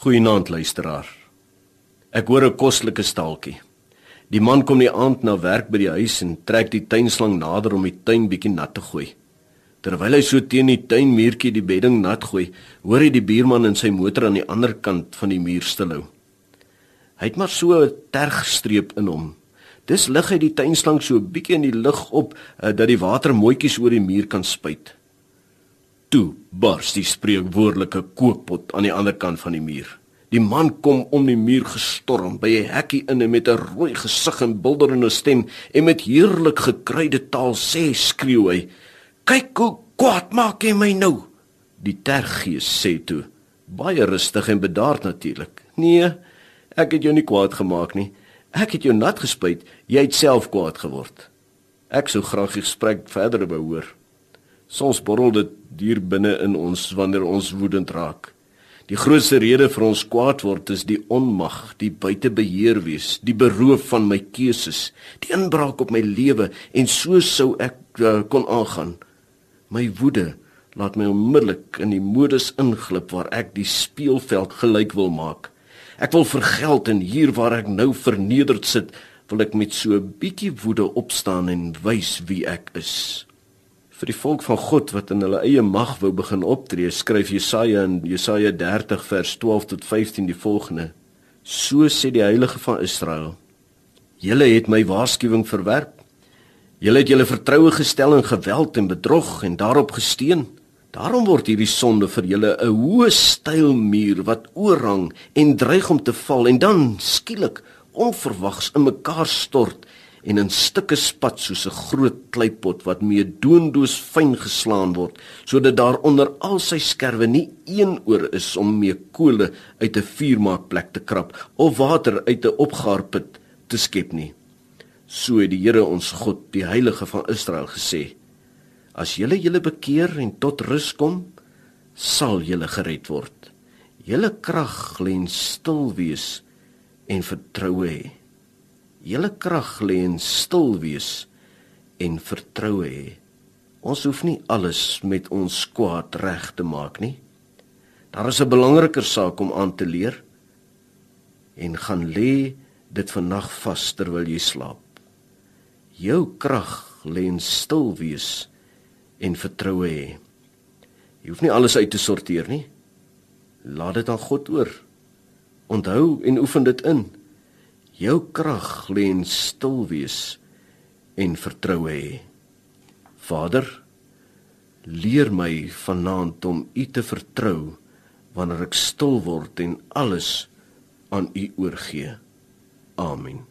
Goeienaand luisteraar. Ek hoor 'n kostelike staaltjie. Die man kom die aand na werk by die huis en trek die tuinslang nader om die tuin bietjie nat te gooi. Terwyl hy so teen die tuinmuurtjie die bedding nat gooi, hoor hy die buurman in sy motor aan die ander kant van die muur stilhou. Hy het maar so 'n tergstreep in hom. Dis lig hy die tuinslang so bietjie in die lug op uh, dat die water mooietjies oor die muur kan spuit. Toe bars die spreekwoordelike kookpot aan die ander kant van die muur. Die man kom om die muur gestorm by 'n hekkie in met 'n rooi gesig en bulderende stem en met heerlik gekruide taal sê skreeu hy: "Kyk hoe kwaad maak jy my nou." Die terggees sê toe, baie rustig en bedaard natuurlik: "Nee, ek het jou nie kwaad gemaak nie. Ek het jou nat gespuit, jy het self kwaad geword." Ek sou graag die gesprek verder wou hoor. Soms borrel dit dier binne in ons wanneer ons woedend raak. Die grootste rede vir ons kwaad word is die onmag, die buitebeheer wees, die beroof van my keuses, die inbraak op my lewe en so sou ek uh, kon aangaan. My woede laat my onmiddellik in die modus inglip waar ek die speelveld gelyk wil maak. Ek wil vergeld en hier waar ek nou vernederd sit, wil ek met so 'n bietjie woede opstaan en wys wie ek is vir die volk van God wat in hulle eie mag wou begin optree, skryf Jesaja in Jesaja 30 vers 12 tot 15 die volgende: So sê die heilige van Israel: Julle het my waarskuwing verwerp. Julle het julle vertroue gestel in geweld en bedrog en daarop gesteun. Daarom word hierdie sonde vir julle 'n hoë stylmuur wat oorhang en dreig om te val en dan skielik onverwags in mekaar stort en in stukke spat soos 'n groot kleipot wat mee doondoos fyn geslaan word sodat daar onder al sy skerwe nie een oor is om mee kole uit 'n vuurmaakplek te krap of water uit 'n opgaarput te skep nie. So het die Here ons God die heilige van Israel gesê as julle julle bekeer en tot rus kom sal julle gered word. Julle krag lê in stil wees en vertroue hê Julle krag lê in stil wees en vertroue hê. Ons hoef nie alles met ons kwaad reg te maak nie. Daar is 'n belangriker saak om aan te leer en gaan lê dit vannag vas terwyl jy slaap. Jou krag lê in stil wees en vertroue hê. Jy hoef nie alles uit te sorteer nie. Laat dit aan God oor. Onthou en oefen dit in. Jou krag lê in stil wees en vertroue hê. Vader, leer my vanaand om U te vertrou wanneer ek stil word en alles aan U oorgee. Amen.